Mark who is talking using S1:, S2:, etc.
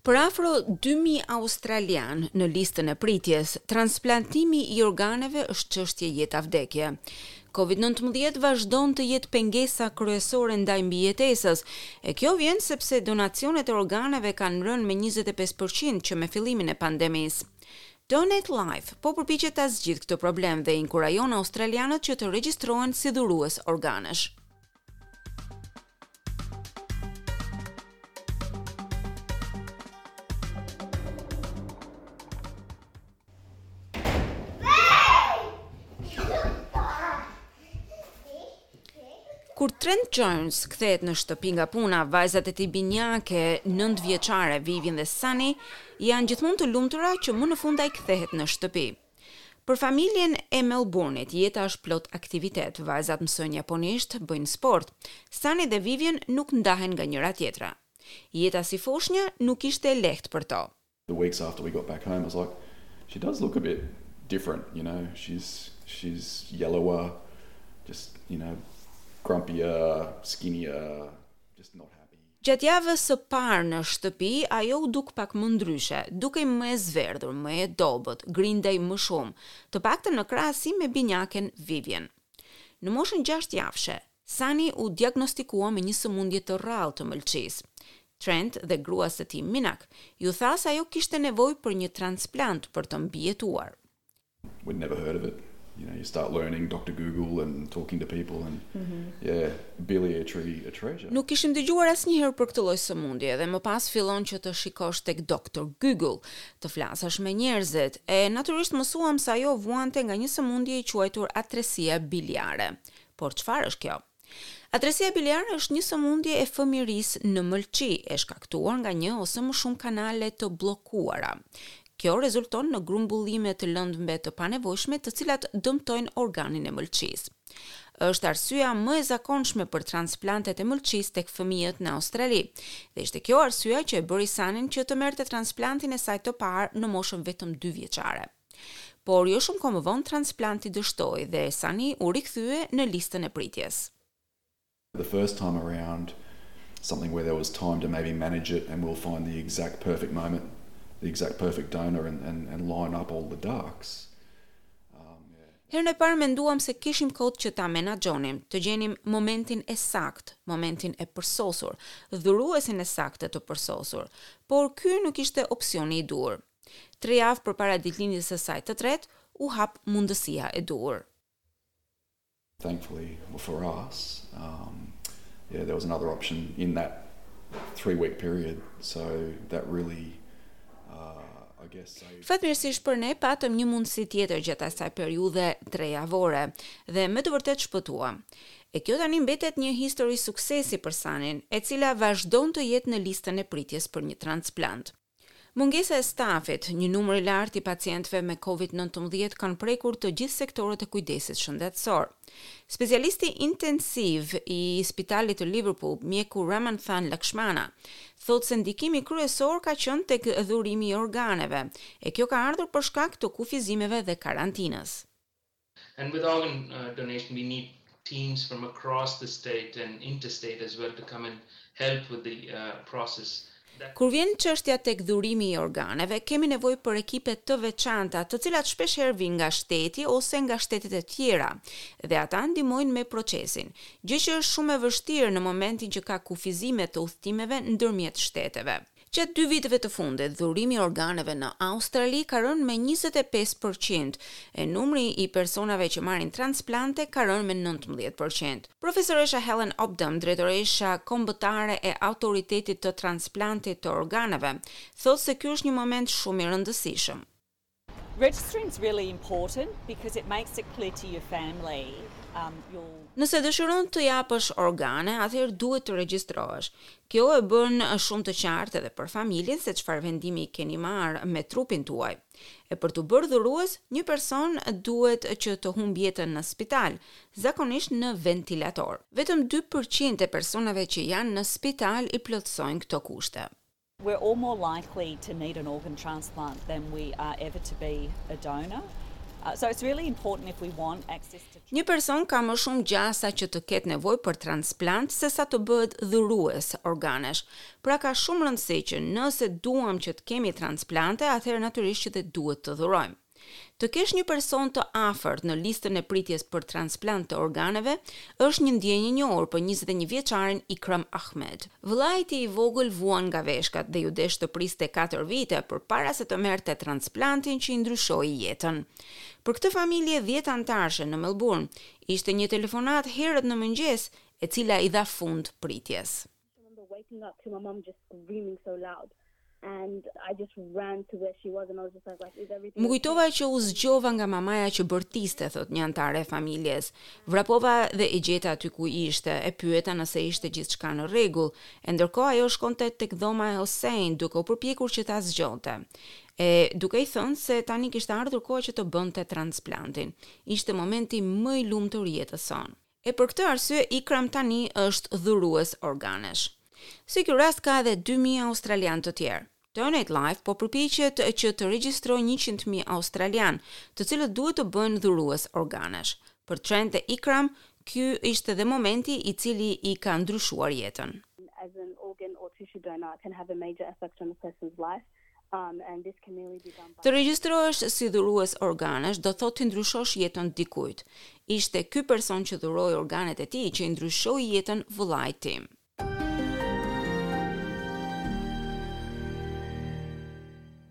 S1: Për afro 2000 australianë në listën e pritjes, transplantimi i organeve është çështje jetë a vdekje. COVID-19 vazhdon të jetë pengesa kryesore ndaj mbijetesës, e kjo vjen sepse donacionet e organeve kanë rënë me 25% që me fillimin e pandemisë. Donate Life po përpiqet ta zgjidhë këtë problem dhe inkurajon australianët që të regjistrohen si dhurues organesh. Kur Trent Jones kthehet në shtëpi nga puna, vajzat e tij binjake, nëntë vjeçare, Vivian dhe Sunny, janë gjithmonë të lumtura që më në fund ai kthehet në shtëpi. Për familjen e Melbourne-it, jeta është plot aktivitet, vajzat mësojnë japonisht, bëjnë sport. Sunny dhe Vivian nuk ndahen nga njëra-tjetra. Jeta si foshnja nuk ishte e lehtë për to.
S2: The weeks after we got back home I was like she does look a bit different you know she's she's yellower just you know grumpier skinnier just not happy.
S1: Gjatë javës së parë në shtëpi ajo u duk pak më ndryshe, dukej më e zverdhur, më e dobët, grindej më shumë, të paktën në krahasim me binjaken Vivian. Në moshën gjashtë javëshe, Sani u diagnostikua me një sëmundje të rrallë të mëlçisë. Trent dhe gruas së tij, Minak, iu tha se ajo kishte nevojë për një transplant për të mbijetuar.
S2: We'd never heard of it. You know, you start learning, Doctor Google and talking to people and, yeah, biliary atresia.
S1: Nuk kishim dëgjuar asnjëherë për këtë lloj sëmundje dhe më pas fillon që të shikosh tek Doctor Google, të flasësh me njerëzit, e natyrisht mësuam se ajo vuante nga një sëmundje e quajtur atresia biliare. Por çfarë është kjo? Atresia biliare është një sëmundje e fëmijërisë në mëlçi, e shkaktuar nga një ose më shumë kanale të bllokuara. Kjo rezulton në grumbullime të lëndëve të panevojshme, të cilat dëmtojnë organin e mëlçisë. Është arsyeja më e zakonshme për transplantet e mëlçisë tek fëmijët në Australi, dhe ishte kjo arsyeja që e bëri Sanin që të merrte transplantin e saj të parë në moshën vetëm dy vjeçare. Por jo shumë kohë më vonë transplanti dështoi dhe Sani u rikthye në listën e pritjes.
S2: The first time around something where there was time to maybe manage it and we'll find the exact perfect moment, the exact perfect donor and and and line up all the ducks.
S1: Herën e parë menduam se kishim kohë që ta menaxhonim, të gjenim momentin e saktë, momentin e përsosur, dhuruesin e saktë të përsosur, por ky nuk ishte opsioni i duhur. Tre javë përpara ditëlindjes së saj të tretë, u hap mundësia e duhur.
S2: Thankfully for us, um, yeah, there was another option in that three week period, so that really uh,
S1: Fatmirësisht për ne patëm një mundësi tjetër gjatë asaj periudhe trejavore dhe me të vërtetë shpëtuam. E kjo tani mbetet një histori suksesi për Sanin, e cila vazhdon të jetë në listën e pritjes për një transplant. Mungesa e stafit, një numër i lartë i pacientëve me Covid nëntëmbëdhjetë kanë prekur të gjithë sektorët e kujdesit shëndetësor. Specialisti intensiv i spitalit të Liverpool, mjeku Ramanathan Lakshmanan, thotë se ndikimi kryesor ka qenë tek dhurimi i organeve, e kjo ka ardhur për shkak të kufizimeve dhe karantinës.
S3: And with organ donation we need teams from across the state and interstate as well to come and help with the process.
S1: Kur vjen çështja tek dhurimi i organeve, kemi nevojë për ekipe të veçanta, të cilat shpeshherë vijnë nga shteti ose nga shtetet e tjera dhe ata ndihmojnë me procesin, gjë që është shumë e vështirë në momentin që ka kufizime të udhëtimeve ndërmjet shteteve. Gjatë dy viteve të fundit, dhurimi i organeve në Australi ka rënë me njëzet e pesë për qind, e numri i personave që marrin transplante ka rënë me nëntëmbëdhjetë për qind. Profesoresha Helen Opdam, drejtoresha kombëtare e Autoritetit të Transplantit të Organeve, thotë se ky është një moment shumë i rëndësishëm. Nëse dëshiron të japësh organe, atëherë duhet të regjistrohesh. Kjo e bën shumë të qartë edhe për familjen se çfarë vendimi keni marrë me trupin tuaj. E për t'u bërë dhurues, një person duhet që të humbë jetën në spital, zakonisht në ventilator. Vetëm dy për qind e personave që janë në spital i plotësojnë këto kushte.
S4: We're all more likely to need an organ transplant than we are ever to be a donor. So it's really important if we want access to.
S1: Një person ka më shumë gjasa që të ketë nevojë për transplant sesa të bëhet dhurues organesh. Pra ka shumë rëndësi që nëse duam që të kemi transplante, atëherë natyrisht që dhe duhet të dhurojmë. Të kesh një person të afërt në listën e pritjes për transplant të organeve është një ndjenjë e njohur për njëzet e një vjeçarin Ikram Ahmed. Vëllai i tij i vogël vuan nga veshkat dhe iu desh të priste katër vite përpara se të merrte transplantin që i ndryshoi jetën. Për këtë familje dhjetë anëtarëshe në Melburn, ishte një telefonatë herët në mëngjes e cila i dha fund pritjes.
S5: I remember waking up to my mom just screaming so loud and I just ran to where she was and I was just like like is everything
S1: Më kujtohet që u zgjova nga mamaja që bërtiste thotë një anëtare e familjes. Vrapova dhe e gjeta aty ku ishte, e pyeta nëse ishte gjithçka në rregull. E ndërkohë ajo shkonte tek dhoma e Hossein duke u përpjekur që ta zgjonte. E duke i thënë se tani kishte ardhur koha që të bënte transplantin. Ishte momenti më i lumtur i jetës sonë. E për këtë arsye Ikram tani është dhurues organesh. Si ky rast ka edhe dy mijë australianë të tjerë. Donate Life po përpiqet që të regjistrojë njëqind mijë australianë, të cilët duhet të bëhen dhurues organesh. Për Trent dhe Ikram, ky ishte dhe momenti i cili i ka ndryshuar jetën.
S5: as an organ or tissue donor can have a major effect on a person's life.
S1: Të regjistrohesh si dhurues organesh do thotë t'i ndryshosh jetën dikujt. Ishte ky person që dhuroi organet e tij që i ndryshoi jetën vëllait tim.